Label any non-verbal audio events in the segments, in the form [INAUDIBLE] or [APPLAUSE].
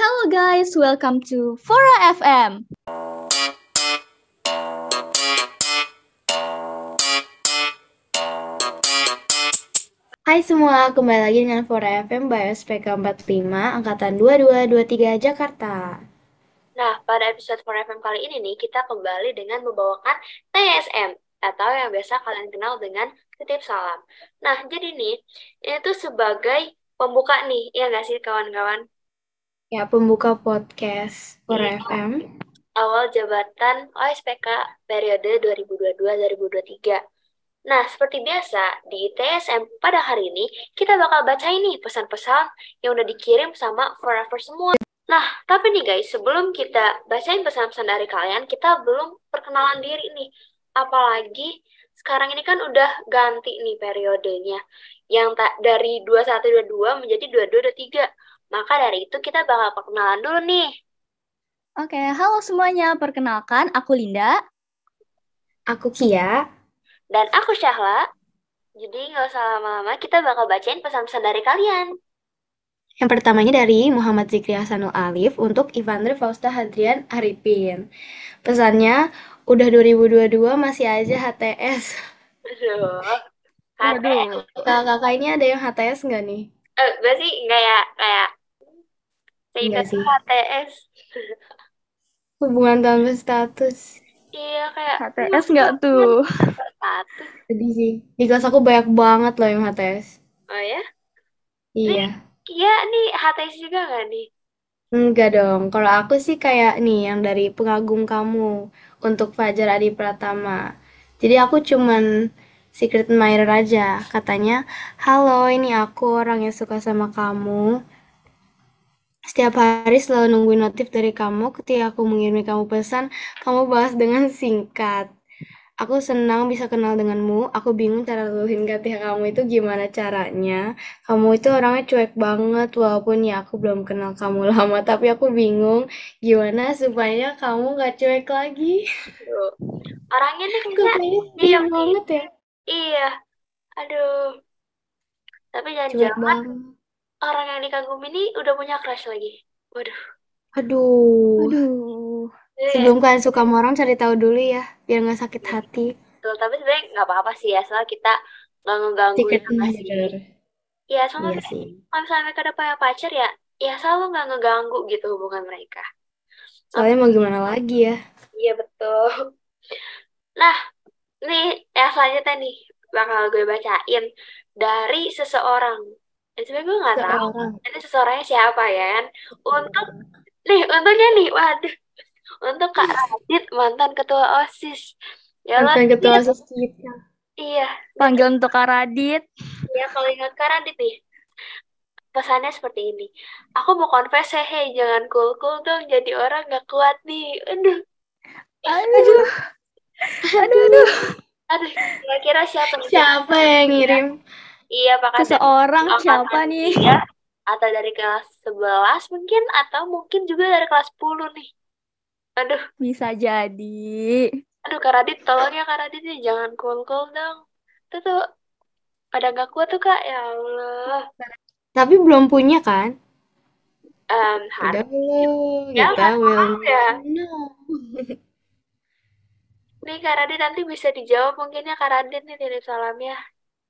Hello guys, welcome to Fora FM. Hai semua, kembali lagi dengan Fora FM by SPK 45 Angkatan 2223 Jakarta. Nah, pada episode 4FM kali ini nih, kita kembali dengan membawakan TSM, atau yang biasa kalian kenal dengan titip salam. Nah, jadi nih, ini tuh sebagai pembuka nih, ya nggak sih kawan-kawan? Ya, pembuka podcast Fora Iya. FM. Awal jabatan OSPK periode 2022-2023. Nah, seperti biasa, di TSM pada hari ini, kita bakal bacain nih pesan-pesan yang udah dikirim sama forever semua. Nah, tapi nih guys, sebelum kita bacain pesan-pesan dari kalian, kita belum perkenalan diri nih. Apalagi sekarang ini kan udah ganti nih periodenya. Yang tak dari 2122 menjadi 2223. Maka dari itu kita bakal perkenalan dulu nih. Oke, halo semuanya. Perkenalkan, aku Linda. Aku Kia. Dan aku Syahla. Jadi nggak usah lama-lama, kita bakal bacain pesan-pesan dari kalian. Yang pertamanya dari Muhammad Zikri Hasanul Alif untuk Ivandre Fausta Hadrian Arifin. Pesannya, udah 2022 masih aja HTS. Aduh. Waduh. Kakak-kakak ini ada yang HTS nggak nih? Eh, berarti enggak ya kayak seingat sih. HTS. Hubungan tanpa status. Iya kayak HTS nggak tuh? satu. Sedih sih. Di kelas aku banyak banget loh yang HTS. Oh ya? Iya. Iya nih HTS juga nggak nih? Enggak dong, kalau aku sih kayak nih yang dari pengagum kamu untuk Fajar Adi Pratama. Jadi aku cuman secret admirer aja. Katanya, halo ini aku orang yang suka sama kamu. Setiap hari selalu nungguin notif dari kamu. Ketika aku mengirim kamu pesan, kamu balas dengan singkat. Aku senang bisa kenal denganmu. Aku bingung cara luluhin kata kamu itu gimana caranya. Kamu itu orangnya cuek banget, walaupun ya aku belum kenal kamu [LAUGHS] lama, tapi aku bingung gimana supaya kamu gak cuek lagi. Orangnya kayaknya kayaknya diam banget ya? Iya. Aduh. Tapi jangan-jangan. Orang yang dikagumi ini udah punya crush lagi. Waduh. Aduh. Aduh. Iya. Sebelum kalian suka sama orang, cari tahu dulu ya, biar gak sakit hati. Betul, tapi sebenarnya nggak apa-apa sih ya, soal kita nggak sama sih. admirer. Iya, soalnya Iya sih. kalau misalnya mereka udah punya pacar ya, ya selalu nggak ngeganggu gitu hubungan mereka. Soalnya mau gimana lagi ya? Iya betul. Nah, nih yang selanjutnya nih bakal gue bacain dari seseorang. Eh, sebenarnya gue nggak tahu ini seseorangnya siapa ya kan. Untuk nih, untungnya nih, waduh, untuk Kak Radit mantan ketua OSIS. Ya lo, Mantan ketua OSIS kita. iya, Panggil untuk Kak Radit. ya kalau ingat Kak Radit nih, pesannya seperti ini. Aku mau confess, hehe, jangan cool-cool dong, jadi orang gak kuat nih. Aduh, Aduh. Aduh, aduh. aduh, kira-kira siapa? Siapa yang ngirim? Iya, apakah dari Seseorang siapa nih? tiga, atau dari kelas 11 mungkin, atau mungkin juga dari kelas 10 nih. Aduh, Bisa jadi. aduh Kak Radit, tolong ya Kak Radit nih, jangan cool-cool dong. Itu tuh, pada gak kuat tuh Kak, ya Allah. Tapi belum punya kan? Em, Udah harus belum, ya, kita will tahu ya. know. Nih Kak Radit nanti bisa dijawab mungkin ya Kak Radit nih titip salamnya.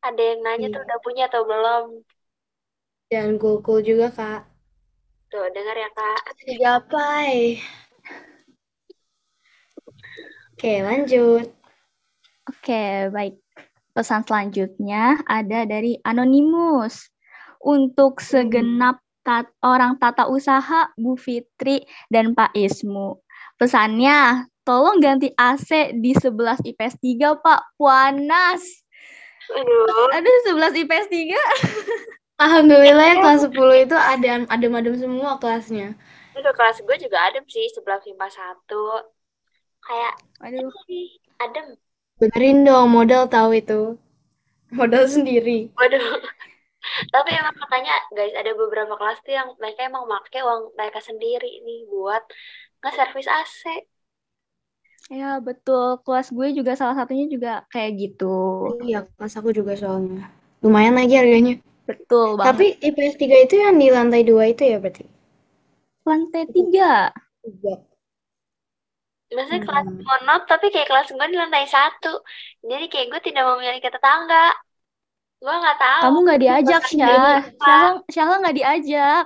Ada yang nanya tuh Iya. udah punya atau belum. Dan cool-cool juga, Kak. Tuh, dengar ya Kak. Digapai. Oke, lanjut. Oke, baik. Pesan selanjutnya ada dari Anonymous. Untuk segenap tat- orang tata usaha, Bu Fitri dan Pak Ismu. Pesannya, tolong ganti AC di 11 IPS 3, Pak. Panas. Aduh, Aduh, 11 IPS 3. Alhamdulillah ya kelas 10 itu ada adem-adem semua kelasnya. udah kelas gue juga adem sih, 1151. Kayak, Aduh, adem. Benerin dong, modal tahu itu. Modal sendiri. Waduh. [LAUGHS] Tapi emang makanya guys, ada beberapa kelas tuh yang mereka emang pakai uang mereka sendiri nih buat nge-servis AC. Ya betul. Kelas gue juga salah satunya juga kayak gitu. Iya, kelas aku juga soalnya. Lumayan lagi harganya. Betul banget. Tapi IPS 3 itu yang di lantai 2 itu ya berarti? lantai tiga. Tiga. Maksudnya kelas Hmm. monop tapi kayak kelas gue di lantai satu. Jadi kayak gue tidak memiliki tetangga. Gue nggak tahu. Kamu nggak diajak, Syah. Syah, Syah nggak diajak.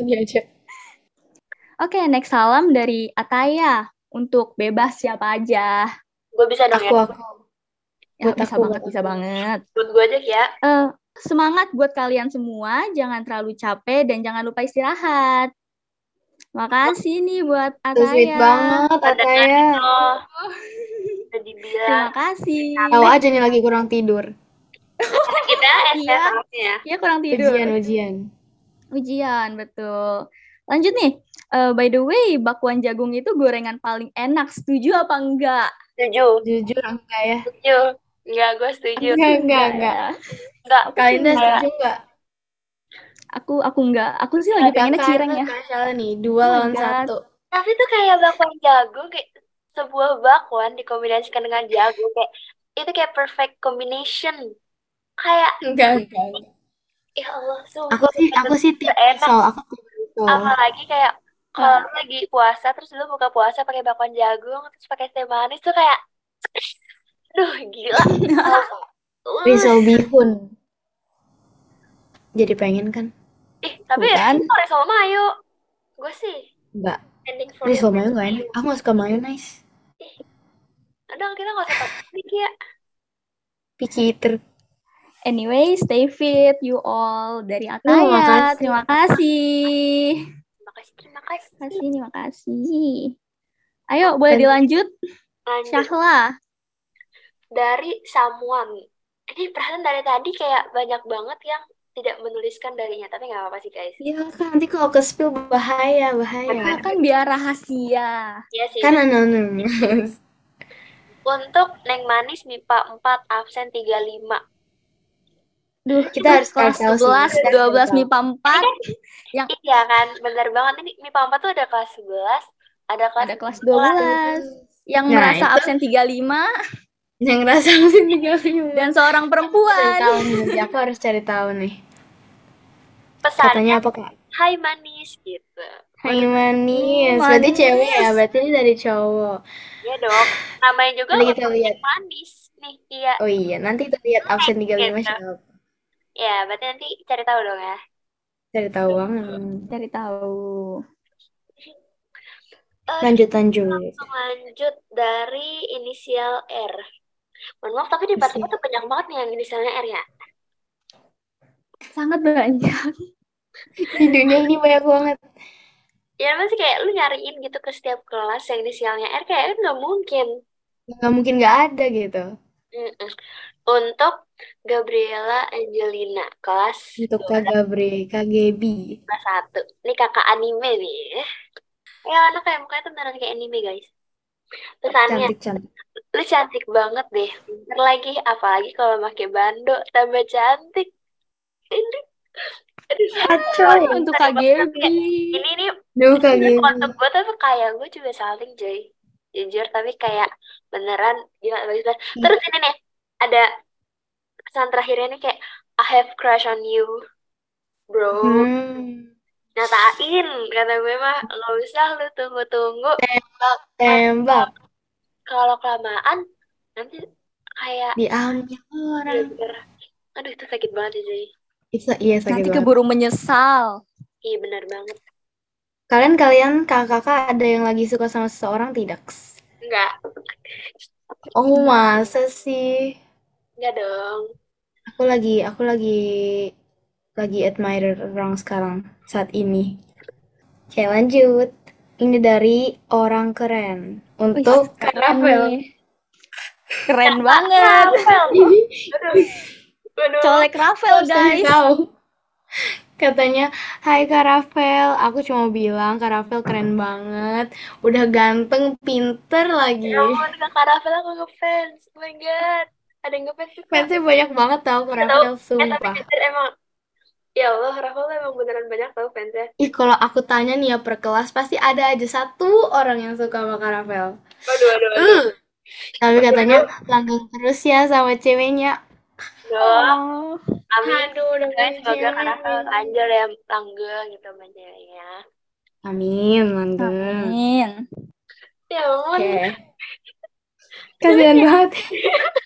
Ini aja. [LAUGHS] Oke, next salam dari Ataya. Untuk bebas siapa aja. Gue bisa dong Aku ya. aku. Ya, Buat bisa aku, banget, bisa banget. Buat gue aja ya. Eh, semangat buat kalian semua. Jangan terlalu capek dan jangan lupa istirahat. Makasih nih buat Itu sweet Ataya. banget, Ataya. Oh, udah Terima kasih. Tahu aja nih lagi kurang tidur. kita Iya. STM-nya. Iya kurang tidur. Ujian, ujian. Ujian, betul. Lanjut nih. Eh, by the way, bakwan jagung itu gorengan paling enak. Setuju apa enggak? Setuju. Jujur enggak ya? Setuju. Enggak, gue setuju. Enggak, enggak, enggak. Enggak. Kalian Enggak. setuju enggak? Aku aku enggak. Aku sih lagi pengennya cireng ya. salah nih, dua Oh lawan God. satu. Tapi tuh kayak bakwan jagung kayak sebuah bakwan dikombinasikan dengan jagung kayak itu kayak perfect combination. Kayak Enggak, enggak. enggak. ya Allah, sumpah. Aku sih, aku sih tim Enak. risol, aku tim risol. Apalagi kayak kalau lu lagi puasa terus lu buka puasa pakai bakwan jagung terus pakai teh manis tuh kayak [LAUGHS] Duh, gila. [LAUGHS] Risol bihun. Jadi pengen kan? Ih, tapi ya Bukan. itu risol mayo. Gue sih Enggak. you. mayo enggak enak. Aku gak suka mayonnaise. Udah, kita gak usah topik ya. Picky eater. Anyway, stay fit you all dari Ataya. Oh, makasih. Terima kasih. Terima kasih, terima kasih. Terima kasih, terima kasih. Ayo, boleh Dan- dilanjut? Lanjut Syahla. dari someone. Ini perasaan dari tadi kayak banyak banget yang tidak menuliskan darinya, tapi nggak apa-apa sih guys. Iya kan, nanti kalau ke spill bahaya, bahaya. kan biar rahasia. Iya sih. Kan anonymous. Untuk Neng Manis MIPA 4 absen 35. Duh, Kita harus kelas tahu sih, 11, kita 12 harus tahu. MIPA 4, Iya kan, bener banget ini MIPA 4 tuh ada kelas 11, ada kelas ada kelas 12. Yang Nah, merasa itu- absen 35 Yang ngerasa mungkin tiga minggu. dan seorang cari perempuan. tahu nih, aku harus cari tahu nih. pesannya Katanya apa kak? Hai Manis gitu. Hai manis. Oh, Berarti manis. cewek ya, berarti ini dari cowok. Iya dong. Namanya juga Nanti kita lihat. Manis. Nih, iya. Oh iya, nanti kita lihat absen 35 Gitu. siapa. Ya, berarti nanti cari tahu dong ya. Cari tahu banget. Cari tahu. Eh, Lanjut lanjut. langsung lanjut dari inisial R. Mohon maaf, tapi di departemen tuh banyak banget nih yang inisialnya R ya. Sangat banyak. [LAUGHS] Di dunia ini banyak banget. Ya masih kayak lu nyariin gitu ke setiap kelas yang inisialnya R kayak kan nggak mungkin. Nggak mungkin nggak ada gitu. Untuk Gabriela Angelina kelas Untuk Kak Gabri, Kak Gebi. kelas satu. Ini kakak anime nih. Ya anak kayak mukanya tuh beneran kayak anime guys. Pesannya, Cantik-cantik. lu cantik banget deh. Bentar lagi, apalagi kalau pakai bando tambah cantik. Ini, Acoy. Untuk Sorry Kak kayak- Gebi. ini nih Duh Kak Gebi. untuk gue tapi kayak gue juga saling Joy jujur tapi kayak beneran gila bagus banget Iya. terus ini nih ada pesan terakhirnya nih kayak I have crush on you bro Hmm. nyatain kata gue mah nggak usah lu tunggu-tunggu Tembak. kalau kelamaan nanti kayak Diambil orang. bener aduh itu sakit banget ya Itu iya sakit Nanti banget. keburu menyesal. iya bener banget Kalian kalian kakak-kakak ada yang lagi suka sama seseorang tidak? enggak Oh masa sih? Enggak dong Aku lagi aku lagi lagi admire orang sekarang saat ini. Oke lanjut. Ini dari orang keren untuk Wih, Kak keren Rafael. Keren banget. Rafael [LAUGHS] Colek Rafael, guys. tahu. Katanya, Hai Kak Rafael, aku cuma bilang Kak Rafael keren banget, udah ganteng, pinter lagi. Ya ampun, kakak Rafael aku ngefans. Oh my god. Ada yang ngefans juga. Fansnya banyak banget tau Tahu, Rafael, eh tapi sumpah. emang ya Allah, Rafael emang beneran banyak tau fansnya. Ih, kalau aku tanya nih ya per kelas, pasti ada aja satu orang yang suka sama Kak Rafael. Waduh, waduh, waduh. Uh, tapi katanya langgeng terus ya sama ceweknya. Duh, Oh, Amin. Aduh, udah semoga Kak Rafael lanjut ya langgeng gitu sama ceweknya. Amin, langgeng. Amin. Ya ampun. Oke. Kasihan banget. [LAUGHS]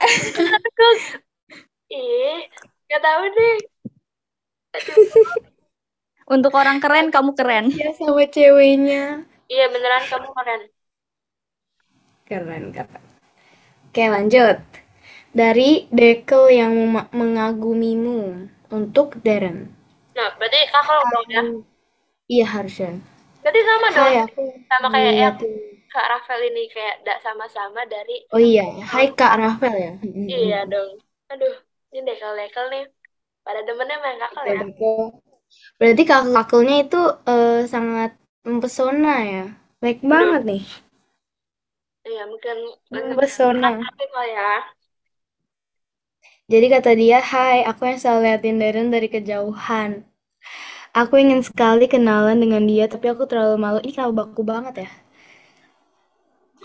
[LAUGHS] Ih, gak tahu deh. Untuk orang keren, kamu keren. Ya sama ceweknya. Iya beneran kamu keren. Keren, keren. Oke, lanjut. Dari Dekel yang mengagumimu untuk Darren. Nah, berarti kakak dong ya. Iya harusnya. Berarti sama dong. Hai, aku Sama kayak yang ngeliatin. Kak Rafael ini kayak tidak sama-sama dari Oh iya, Hai Kak Rafael ya. Iya dong. Aduh, ini dekel-dekel nih. Pada demennya main kakak ya. Berarti kakak-kakelnya itu eh, sangat mempesona ya. Baik banget nih. Iya, mungkin Mempesona. ya. Jadi kata dia, Hai, aku yang selalu liatin Darren dari kejauhan. Aku ingin sekali kenalan dengan dia, tapi aku terlalu malu. Ini kalau baku banget ya.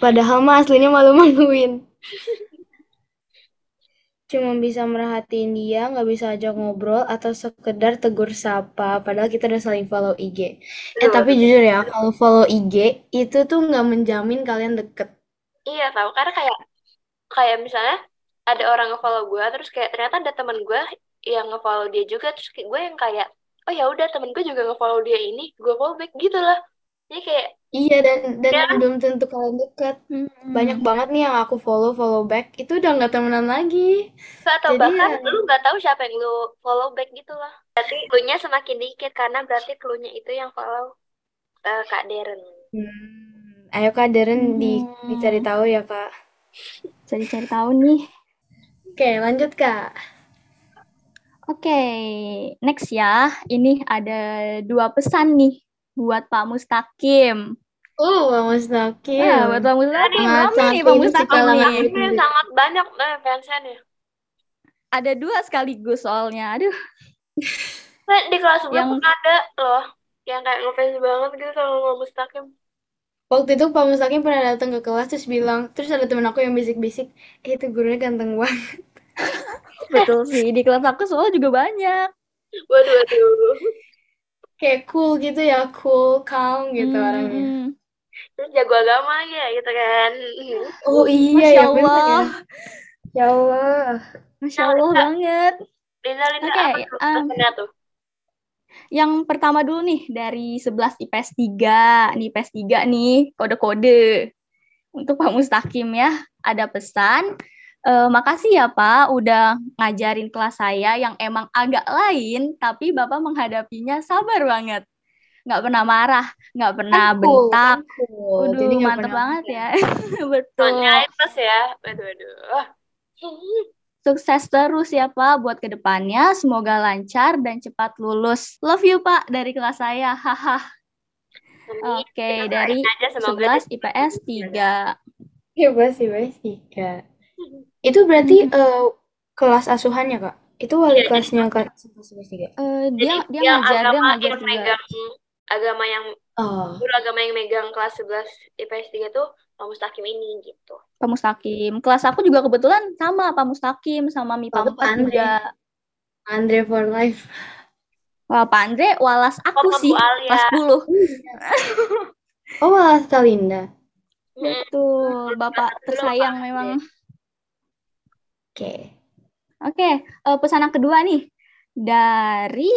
Padahal mah aslinya malu-maluin. Cuma bisa merhatiin dia, nggak bisa ajak ngobrol atau sekedar tegur sapa. Padahal kita udah saling follow IG. Eh, tapi jujur ya, kalau follow IG itu tuh nggak menjamin kalian deket. Iya, tahu karena kayak kayak misalnya ada orang nge-follow gue terus kayak ternyata ada teman gue yang nge-follow dia juga terus gue yang kayak oh ya udah temen gue juga nge-follow dia ini gue follow back gitu lah jadi kayak Iya, dan dan Ya. belum tentu kalian deket. Hmm. Banyak banget nih yang aku follow, follow back. Itu udah nggak temenan lagi. atau Jadi bahkan ya- lu nggak tahu siapa yang lu follow back gitu lah berarti clue-nya semakin dikit karena berarti clue-nya itu yang follow eh, Kak Darren Hmm, Ayo Kak Darren di, Hmm. dicari tahu ya Kak. Cari-cari tahu nih. Oke, lanjut Kak. Oke, next ya. Ini ada dua pesan nih buat Pak Mustaqim. Oh, Bang Mustaqim. Ya, buat Pak Mustaqim. Sangat- Rame nih Pak ini nih. nggak- ini sangat banyak eh, fansnya nih Ada dua sekaligus soalnya. Aduh, [LAUGHS] Nah, di kelas gue Yang- pernah ada loh yang kayak ngefans banget gitu sama Mama Mustaqim Waktu itu Pak Mustaqim pernah datang ke kelas terus bilang, terus ada temen aku yang bisik-bisik, eh itu gurunya ganteng banget. [LAUGHS] betul sih. Di kelas aku soal juga banyak. waduh waduh Kayak cool gitu ya, cool, calm gitu Hmm, orangnya. hmm. terus jago agama lagi ya gitu kan Oh iya Masya ya bener ya. Allah. Ya Allah. Masya Allah banget. Linda Linda Oke, apa tuh um, tuh Yang pertama dulu nih dari 11 IPS 3. Nih IPS 3 nih, kode-kode. Untuk Pak Mustaqim ya, ada pesan. Eh, makasih ya Pak udah ngajarin kelas saya yang emang agak lain, tapi Bapak menghadapinya sabar banget. Nggak pernah marah, nggak pernah cool, bentak. Waduh, Jadi mantep pernah banget ya. [LAUGHS] Soalnya Betul. terus ya waduh waduh Sukses terus ya Pak buat ke depannya. Semoga lancar dan cepat lulus. Love you Pak dari kelas saya. Haha. Oke, Kita dari aja semoga 11 IPS 3. Ya pasti pasti Kak. Itu berarti eh, kelas asuhannya Kak? Itu wali Iya. kelasnya sebelas, tiga. Eh, Jadi dia dia ngajar, dia agama ngajar yang juga. megang agama yang Oh, guru agama yang megang kelas 11 IPS 3 tuh Pak Mustaqim ini gitu. Pak Mustaqim. Kelas aku juga kebetulan sama Pak Mustaqim sama MIPA Aku 4 Andre. juga. Andre for life. Wah, Pak Andre walas aku Oh, sih Pak pas 10. Oh, malah Kalinda. Betul, Bapak Dulu, tersayang Pak memang. Oke. Oke, eh, pesan yang kedua nih dari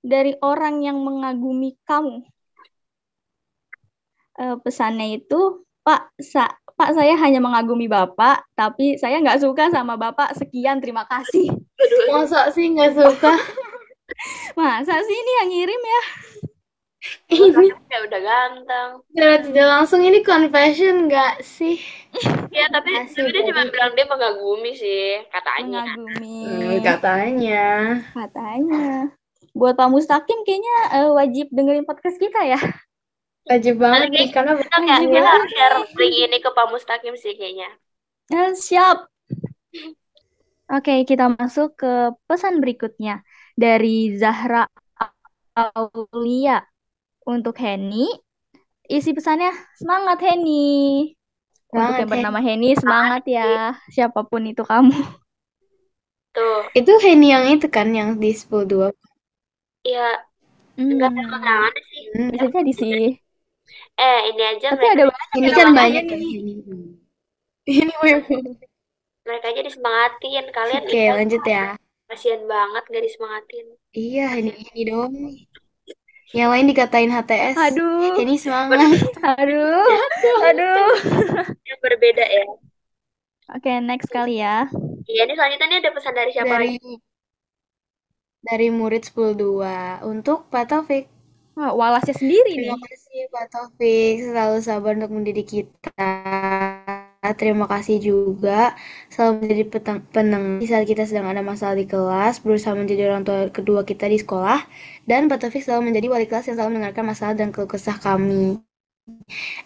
dari orang yang mengagumi kamu. Eh, pesannya itu, Pak, sa- Pak saya hanya mengagumi Bapak, tapi saya nggak suka sama Bapak. Sekian, terima kasih. Masa sih nggak suka? [LAUGHS] Masa sih ini yang ngirim ya? Ini ya udah ganteng. secara tidak langsung ini confession nggak sih? Ya tapi dia cuma bilang dia mengagumi sih katanya. Mengagumi, Hmm, katanya. katanya. Buat Pak Mustaqim kayaknya eh, wajib dengerin podcast kita ya. Wajib banget nih karena Kita kayak kita banget share link ini ke Pak Mustaqim sih kayaknya. Eh, siap. Oke, kita masuk ke pesan berikutnya dari Zahra Aulia untuk Henny. Isi pesannya semangat Henny. Untuk Semangat, yang bernama Henny semangat ya, siapa pun itu kamu. Tuh, Itu Henny yang itu kan yang di 10 ya nggak ada Hmm, keterangan sih. Hmm. bisa jadi sih. Eh, ini aja Tapi mereka ada banget Ini kan banyak kan nih. Henny. Ini Weibo. mereka aja disemangatin. Kalian Oke, iya, lanjut ya. kasihan banget gak disemangatin. Iya, Henny Henny doang nih. Yang lain dikatain HTS. Aduh, Henny semangat. [LAUGHS] aduh, aduh. Yang berbeda ya. Oke, next kali ya. Iya, ini selanjutnya ini ada pesan dari siapa Dari lagi? dari murid 102 untuk Pak Taufik. Wah, walasnya sendiri nih. Terima kasih Pak Taufik selalu sabar untuk mendidik kita. Terima kasih juga selalu menjadi petang- penengah di saat kita sedang ada masalah di kelas, berusaha menjadi orang tua kedua kita di sekolah, dan Pak Taufik selalu menjadi wali kelas yang selalu mendengarkan masalah dan keluh kesah kami.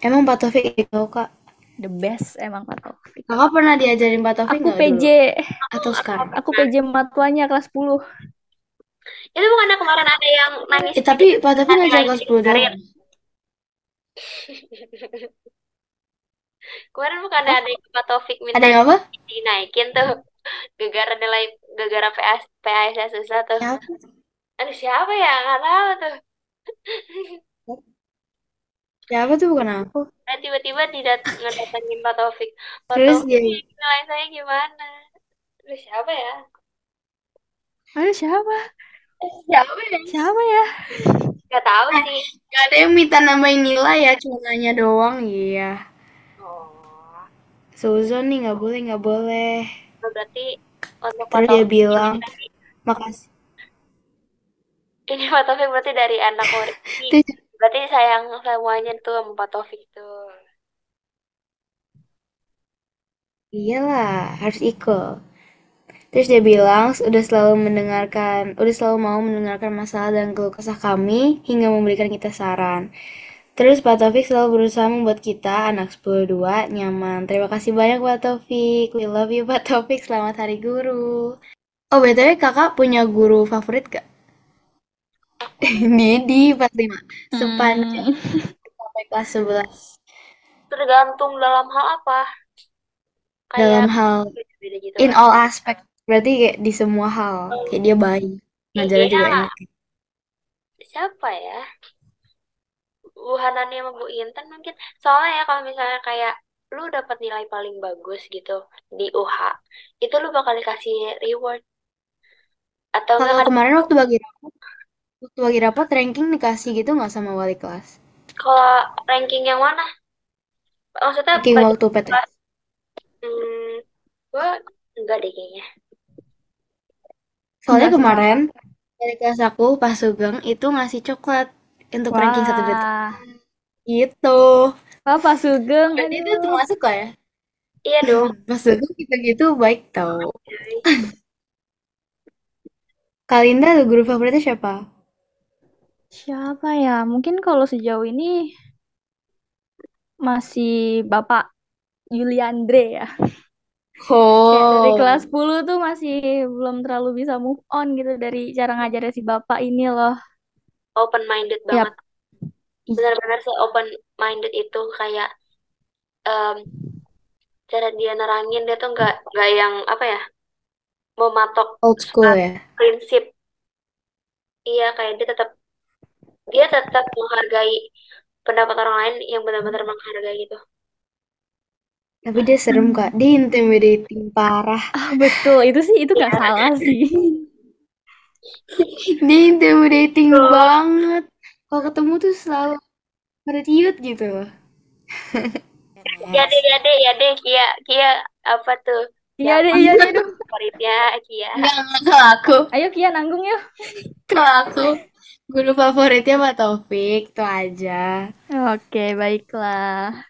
Emang Pak Taufik itu kak? The best emang Pak Taufik. Kakak pernah diajarin Pak Taufik Aku PJ, dulu? Atau sekarang? aku PJ matuanya kelas 10. Itu bukannya kemarin ada yang nangis Eh, tapi Pak Taufik ngajar kelas 10 doang. [LAUGHS] Kemarin bukan ada yang Pak Taufik minta Ada yang apa? dinaikin tuh. Gara nilai gara PAS PAS susah tuh. Siapa? Aduh siapa ya? Nggak tahu tuh. Siapa tuh bukan aku. Nah, tiba-tiba tidak ngedatengin Pak Taufik. Pak Terus Taufik, dia nilai saya gimana? Aduh siapa ya? Aduh, siapa? siapa ya? Siapa ya? Gak tahu sih. Gak ada yang minta nambahin nilai ya, cuma nanya doang. Iya. Oh, Suzon nih nggak boleh, nggak boleh. berarti untuk Terus dia bilang, makasih. ini Pak Taufik berarti dari anak murid [LAUGHS] Berarti sayang semuanya tuh sama Pak Taufik tuh. iyalah, harus equal. Terus dia bilang, udah selalu mendengarkan, udah selalu mau mendengarkan masalah dan keluh kesah kami, hingga memberikan kita saran. Terus Pak Taufik selalu berusaha membuat kita, anak 102, nyaman. Terima kasih banyak Pak Taufik. We love you Pak Taufik. Selamat Hari Guru. Oh, BTW kakak punya guru favorit gak? Didi 45. Sepanjang Hmm, sampai kelas 11. Tergantung dalam hal apa. Dalam Kayak hal, beda-beda gitu in kan. all aspect. Berarti kayak di semua hal. Kayak dia baik. Ngajarnya juga enak. siapa ya? Bu Hanani sama Bu Intan mungkin. Soalnya ya kalau misalnya kayak lu dapat nilai paling bagus gitu di UH, itu lu bakal dikasih reward. Atau Kalau kan kemarin waktu bagi rapot, waktu bagi rapot ranking dikasih gitu nggak sama wali kelas? kalau ranking yang mana? Maksudnya Ranking bagi waktu PT. kelas, hmm, gua enggak deh kayaknya. Soalnya enggak kemarin dari kelas aku pas Sugeng itu ngasih coklat untuk ranking satu detik. Wah, Gitu. Wah, Pak Sugeng, Berarti itu termasuk lah ya. Iya dong. [LAUGHS] Pas Sugeng kita gitu baik tau. [LAUGHS] Kalinda guru favoritnya siapa? Siapa ya? Mungkin kalau sejauh ini masih Bapak Yuliandre ya. Kayak dari Oh. kelas 10 tuh masih belum terlalu bisa move on gitu dari cara ngajarnya si Bapak ini loh. Open minded Yap. banget. Benar-benar se open minded itu kayak em, cara dia nerangin dia tuh nggak nggak yang apa ya mematok Old school ya. prinsip. Iya kayak dia tetap dia tetap menghargai pendapat orang lain yang benar-benar menghargai gitu. Tapi dia serem Hmm. kak. Dia intimidating parah. Ah, betul. Itu sih itu nggak Iya. salah sih. [LAUGHS] Dia intimidating Tuh. banget. Kalau ketemu tuh selalu pada tiut gitu loh. Ya deh ya deh ya deh Kia Kia apa tuh Iya deh, iya deh. Duh. favoritnya Kia. Enggak, enggak kalau aku. Ayo Kia nanggung yuk. Kalau aku guru favoritnya Pak Taufik, itu aja. Oke, baiklah.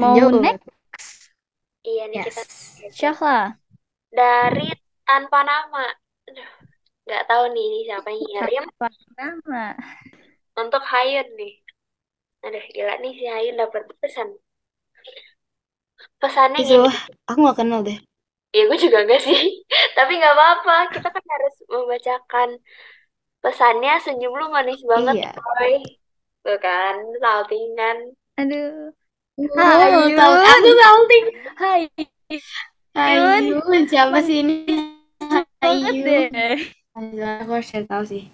Mau Lanjut. next? Iya nih kita Yes. Syahla. dari tanpa nama. Aduh, nggak tahu nih ini siapa yang ngirim Apa nama? untuk Hayun nih. Aduh gila nih si Hayun dapat pesan. Pesannya Itu gini. aku gak kenal deh. Ya gue juga enggak sih. [LAUGHS] Tapi nggak apa-apa. Kita kan harus membacakan pesannya senyum lu manis banget Iya. coy. Tuh kan, saltingan. Aduh. Oh, Hayun. aku salting. Hai. Ayu, siapa sih ini? Banget Ayu. deh. Aku harus cari tahu sih.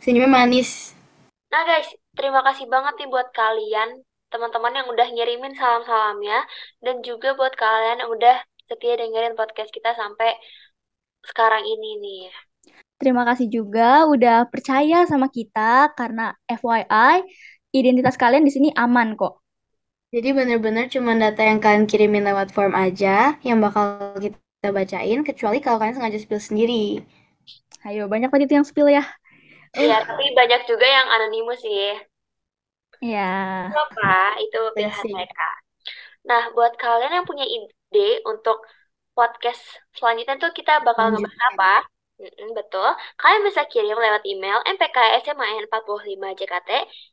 Senyumnya manis. Nah guys, terima kasih banget nih buat kalian, teman-teman yang udah ngirimin salam-salamnya, dan juga buat kalian yang udah setia dengerin podcast kita sampai sekarang ini nih. Terima kasih juga udah percaya sama kita karena FYI identitas kalian di sini aman kok. Jadi bener-bener cuma data yang kalian kirimin lewat form aja yang bakal kita bacain, kecuali kalau kalian sengaja spill sendiri. Ayo, banyak tadi tuh yang spill ya. Iya, tapi banyak juga yang anonimus sih. Ya. Apa? Itu pilihan sih. mereka. Nah, buat kalian yang punya ide untuk podcast selanjutnya tuh kita bakal ngebahas apa? Mm-mm, betul. Kalian bisa kirim lewat email mpksman45jkt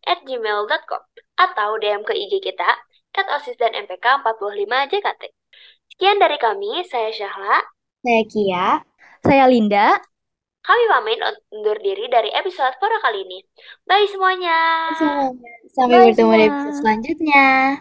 at gmail.com atau DM ke IG kita at osis dan mpk 45jkt. Sekian dari kami, saya Syahla. Saya Kia. Saya Linda. Kami pamit undur diri dari episode Pora kali ini. Bye semuanya. Sampai Bye bertemu di episode selanjutnya.